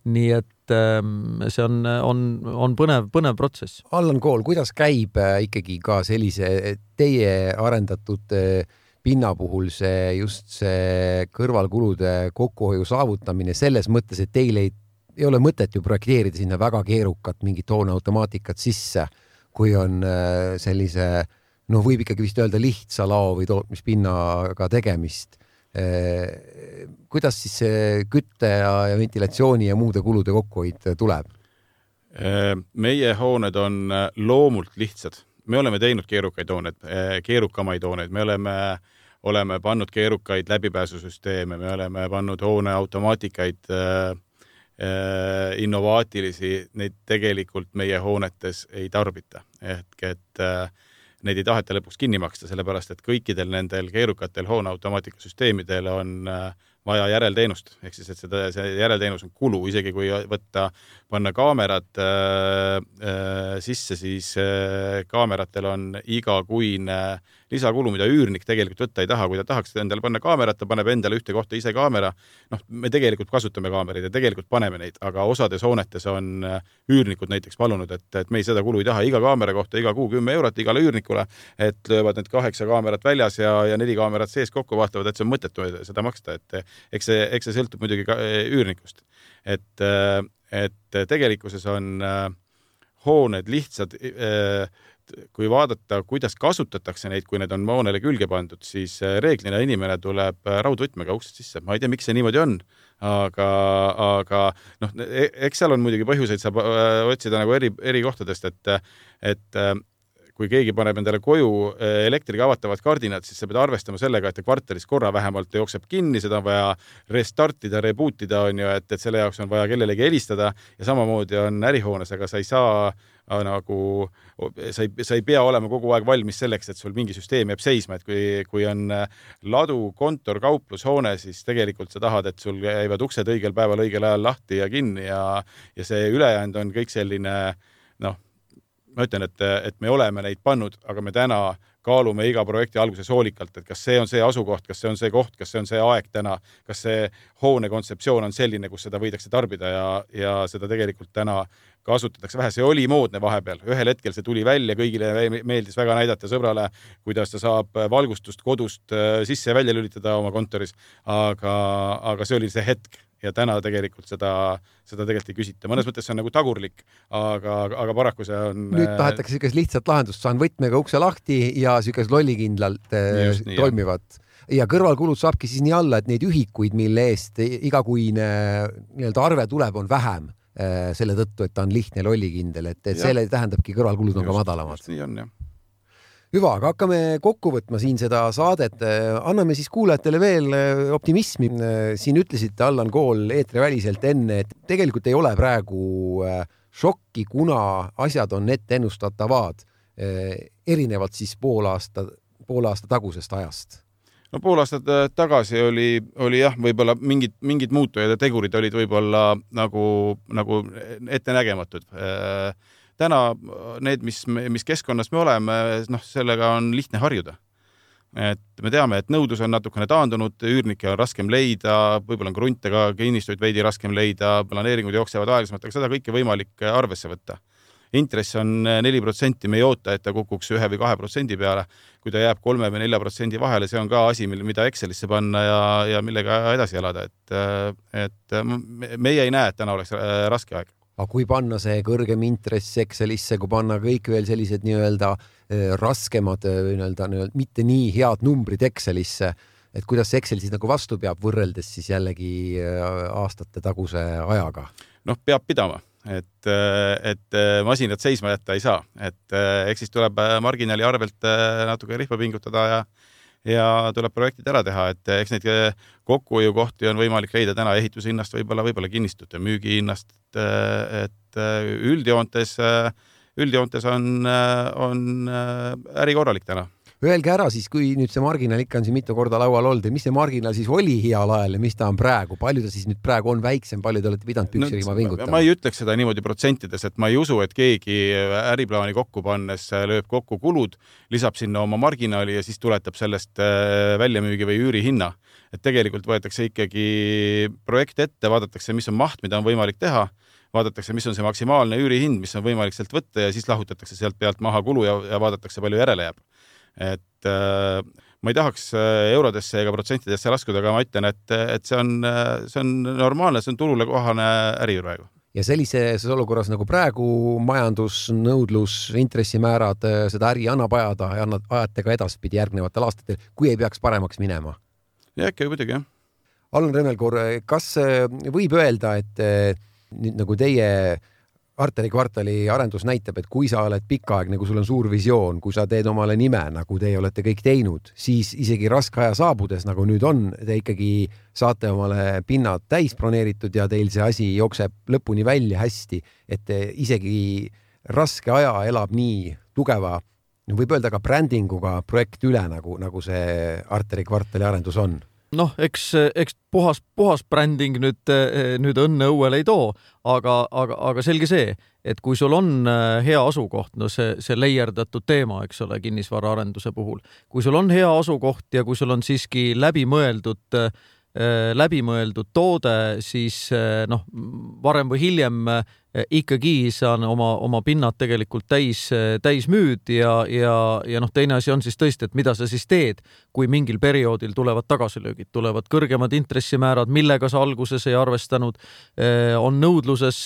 nii et ähm, see on, on, on põnev, põnev protsess. Allan Kool, kuidas käib äh, ikkagi ka sellise teie arendatud äh, pinna puhul see just see kõrvalkulude kokkuhoiu saavutamine selles mõttes, et teil ei, ei ole mõtet ju projekteerida sinna väga keerukat mingit hooneautomaatikat sisse kui on äh, sellise noh, võib ikkagi vist öelda lihtsa lao või tootmispinnaga tegemist. Äh, kuidas siis see kütte ja, ja ventilatsiooni ja muude kulude kokkuhoid tuleb? Äh, meie hooned on loomult lihtsad, me oleme teinud keerukaid hooneid, keerukamaid hooneid, me oleme, oleme pannud keerukaid läbipääsusüsteeme, me oleme pannud hoone automaatikaid äh, innovaatilisi, neid tegelikult meie hoonetes ei tarbita. ehk et äh, neid ei taheta lõpuks kinni maksta, sellepärast et kõikidel nendel keerukatel hoone automaatikasüsteemidel on äh, vaja järelteenust, ehk siis, et seda, see järelteenus on kulu, isegi kui võtta, panna kaamerad äh, äh, sisse, siis äh, kaameratel on igakuine lisakulu, mida üürnik tegelikult võtta ei taha, kui ta tahaks endale panna kaamerat, ta paneb endale ühte kohta ise kaamera. noh, me tegelikult kasutame kaameraid ja tegelikult paneme neid, aga osades hoonetes on äh, üürnikud näiteks palunud, et, et me ei seda kulu ei taha, iga kaamera kohta iga kuu kümme eurot igale üürnikule, et löövad need kaheksa kaamerat väljas ja, ja neli kaamerat sees kokku, vaatavad, et see on mõttetu seda maksta, et eks see, eks see sõltub muidugi ka eh, üürnikust. et, eh, et tegelikkuses on eh, hooned lihtsad kui vaadata, kuidas kasutatakse neid, kui need on moonele külge pandud, siis reeglina inimene tuleb raudvõtmega uksest sisse. ma ei tea, miks see niimoodi on, aga, aga noh, e-, eks seal on muidugi põhjuseid, saab otsida nagu eri, eri kohtadest, et, et kui keegi paneb endale koju eh, elektriga avatavad kardinad, siis sa pead arvestama sellega, et ta kvartalis korra vähemalt jookseb kinni, seda on vaja restartida, reboot ida, on ju, et, et selle jaoks on vaja kellelegi helistada ja samamoodi on ärihoones, aga sa ei saa äh, nagu, sa ei, sa ei pea olema kogu aeg valmis selleks, et sul mingi süsteem jääb seisma, et kui, kui on äh, ladu, kontor, kauplushoone, siis tegelikult sa tahad, et sul käivad uksed õigel päeval õigel ajal lahti ja kinni ja, ja see ülejäänud on kõik selline noh ma ütlen, et, et me oleme neid pannud, aga me täna kaalume iga projekti alguses hoolikalt, et kas see on see asukoht, kas see on see koht, kas see on see aeg täna, kas see hoone kontseptsioon on selline, kus seda võidakse tarbida ja, ja seda tegelikult täna kasutatakse vähe, see oli moodne vahepeal, ühel hetkel see tuli välja, kõigile meeldis väga näidata sõbrale, kuidas ta saab valgustust kodust äh, sisse ja välja lülitada oma kontoris. aga, aga see oli see hetk ja täna tegelikult seda, seda tegelikult ei küsita, mõnes mõttes see on nagu tagurlik, aga, aga paraku see on. nüüd äh, tahetakse niisugust lihtsat lahendust, saan võtmega ukse lahti ja niisugust lollikindlalt äh, toimivat. Ja kõrvalkulud saabki siis nii alla, et neid ühikuid, mille eest igakuine nii-öelda arve tuleb, on vähem äh, selle tõttu, et ta on lihtne lollikindel, et, et selle tähendabki kõrvalkulud on just, ka madalamad. nii on jah hüva, aga hakkame kokku võtma siin seda saadet. anname siis kuulajatele veel äh, optimismi. siin ütlesite, Allan Kool, eetriväliselt enne, et tegelikult ei ole praegu äh, šokki, kuna asjad on ette ennustatavad, erinevalt siis pool aasta, poole aasta tagusest ajast no pool aastat äh, tagasi oli, oli jah, võib-olla mingid, mingid muutujad ja tegurid olid võib-olla nagu, nagu ettenägematud. Äh, täna need, mis, mis keskkonnas me oleme, noh, sellega on lihtne harjuda. et me teame, et nõudlus on natukene taandunud, üürnikke on raskem leida, võib-olla on krunte ka, kinnistuid veidi raskem leida, planeeringud jooksevad aeglasemalt, aga seda kõike võimalik arvesse võtta intress on neli protsenti, me ei oota, et ta kukuks ühe või kahe protsendi peale. kui ta jääb kolme või nelja protsendi vahele, see on ka asi, mille, mida Excelisse panna ja, ja millega edasi elada, et, et meie ei näe, et täna oleks äh, raske aeg aga kui panna see kõrgem intress Excelisse, kui panna kõik veel sellised nii-öelda äh, raskemad äh, nii-öelda nii-öelda mitte nii head numbrid Excelisse, et kuidas see Excel siis nagu vastu peab, võrreldes siis jällegi aastate taguse ajaga? noh, peab pidama et, et masinat seisma jätta ei saa, et eks siis tuleb marginaali arvelt natuke rihma pingutada ja ja tuleb projektid ära teha, et eks neid kokkuhoiukohti on võimalik leida täna ehitushinnast võib-olla, võib-olla kinnistute müügihinnast, et, et üldjoontes, üldjoontes on, on äri korralik täna Öelge ära siis, kui nüüd see marginaal ikka on siin mitu korda laual olnud, et mis see marginaal siis oli heal ajal ja mis ta on praegu, palju ta siis nüüd praegu on väiksem, palju te olete pidanud püksirihma no, pingutama? ma ei ütleks seda niimoodi protsentides, et ma ei usu, et keegi äriplaani kokku pannes lööb kokku kulud, lisab sinna oma marginaali ja siis tuletab sellest äh, väljamüügi või üürihinna. et tegelikult võetakse ikkagi projekt ette, vaadatakse, mis on maht, mida on võimalik teha vaadatakse, mis on see maksimaalne üürihind, mis on võimalik sealt võtta ja siis lahutatakse sealt pealt maha kulu ja, ja vaadatakse, palju järele jääb et äh, ma ei tahaks äh, eurodesse ega protsentidesse laskuda, aga ma ütlen, et, et see on, see on normaalne, see on turule kohane äri praegu ja sellises olukorras nagu praegu majandus, nõudlus, intressimäärad, seda äri annab ajada ja annab, ajate ka edaspidi järgnevatel aastatel, kui ei peaks paremaks minema. ja ikka muidugi jah. Allan Remmelkoor, kas võib öelda, et nüüd nagu teie Arteri kvartali arendus näitab, et kui sa oled pikaaegne, kui sul on suur visioon, kui sa teed omale nime, nagu teie olete kõik teinud, siis isegi raske aja saabudes, nagu nüüd on, te ikkagi saate omale pinnad täis broneeritud ja teil see asi jookseb lõpuni välja hästi, et isegi raske aja elab nii tugeva, võib öelda ka brändinguga projekt üle, nagu, nagu see Arteri kvartali arendus on noh, eks, eks puhas, puhas bränding nüüd, nüüd õnne õuele ei too, aga, aga, aga selge see, et kui sul on äh, hea asukoht, no see, see leierdatud teema, eks ole, kinnisvaraarenduse puhul, kui sul on hea asukoht ja kui sul on siiski läbimõeldud äh, läbimõeldud toode, siis äh, noh, varem või hiljem äh, ikkagi saan oma, oma pinnad tegelikult täis, täis müüd ja, ja, ja noh, teine asi on siis tõesti, et mida sa siis teed, kui mingil perioodil tulevad tagasilöögid, tulevad kõrgemad intressimäärad, millega sa alguses ei arvestanud, on nõudluses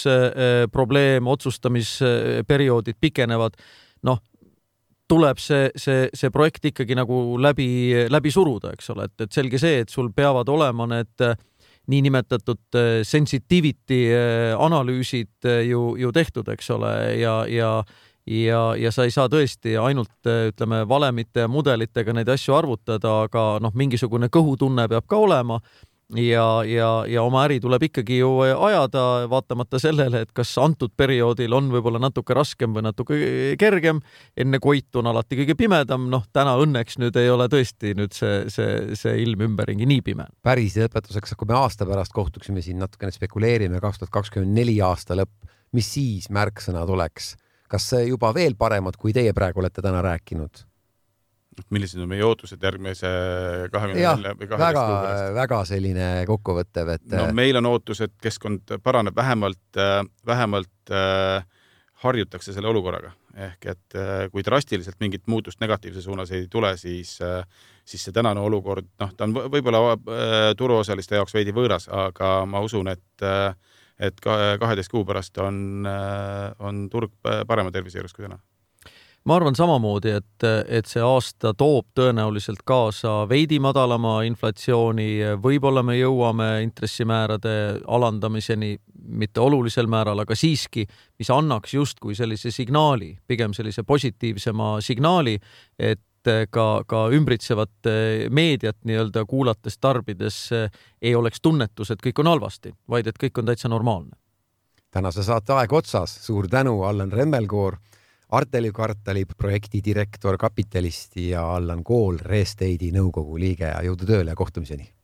probleem, otsustamisperioodid pikenevad, noh, tuleb see, see, see projekt ikkagi nagu läbi, läbi suruda, eks ole, et, et selge see, et sul peavad olema need äh, niinimetatud äh, sensitivity äh, analüüsid ju, ju tehtud, eks ole, ja, ja ja, ja sa ei saa tõesti ainult ütleme valemite ja mudelitega neid asju arvutada, aga noh, mingisugune kõhutunne peab ka olema ja, ja, ja oma äri tuleb ikkagi ju ajada, vaatamata sellele, et kas antud perioodil on võib-olla natuke raskem või natuke kergem. enne Koitu on alati kõige pimedam, noh, täna õnneks nüüd ei ole tõesti nüüd see, see, see ilm ümberringi nii pime. päris lõpetuseks, kui me aasta pärast kohtuksime siin natukene spekuleerime, kaks tuhat kakskümmend neli aasta lõpp, mis siis märksõnad oleks? kas juba veel paremad, kui teie praegu olete täna rääkinud? Millised on meie ootused järgmise kahekümne nelja või kuu pärast? väga selline kokkuvõttev, et. no meil on ootus, et keskkond paraneb vähemalt, vähemalt äh, harjutakse selle olukorraga ehk et äh, kui drastiliselt mingit muutust negatiivse suunas ei tule, siis, äh, siis see tänane olukord, noh, ta on võib-olla turuosaliste jaoks veidi võõras, aga ma usun, et et kaheteist kuu pärast on, on turg parema tervise juures kui täna ma arvan samamoodi, et, et see aasta toob tõenäoliselt kaasa veidi madalama inflatsiooni, võib-olla me jõuame intressimäärade alandamiseni, mitte olulisel määral, aga siiski, mis annaks justkui sellise signaali, pigem sellise positiivsema signaali, et ka, ka ümbritsevat meediat nii-öelda kuulates, tarbides ei oleks tunnetus, et kõik on halvasti, vaid et kõik on täitsa normaalne. tänase saate aeg otsas, suur tänu, Allan Remmelkoor Arteli kvartali projektidirektor Kapitalist ja Allan Kool, Restate'i nõukogu liige jõudu tööle ja kohtumiseni!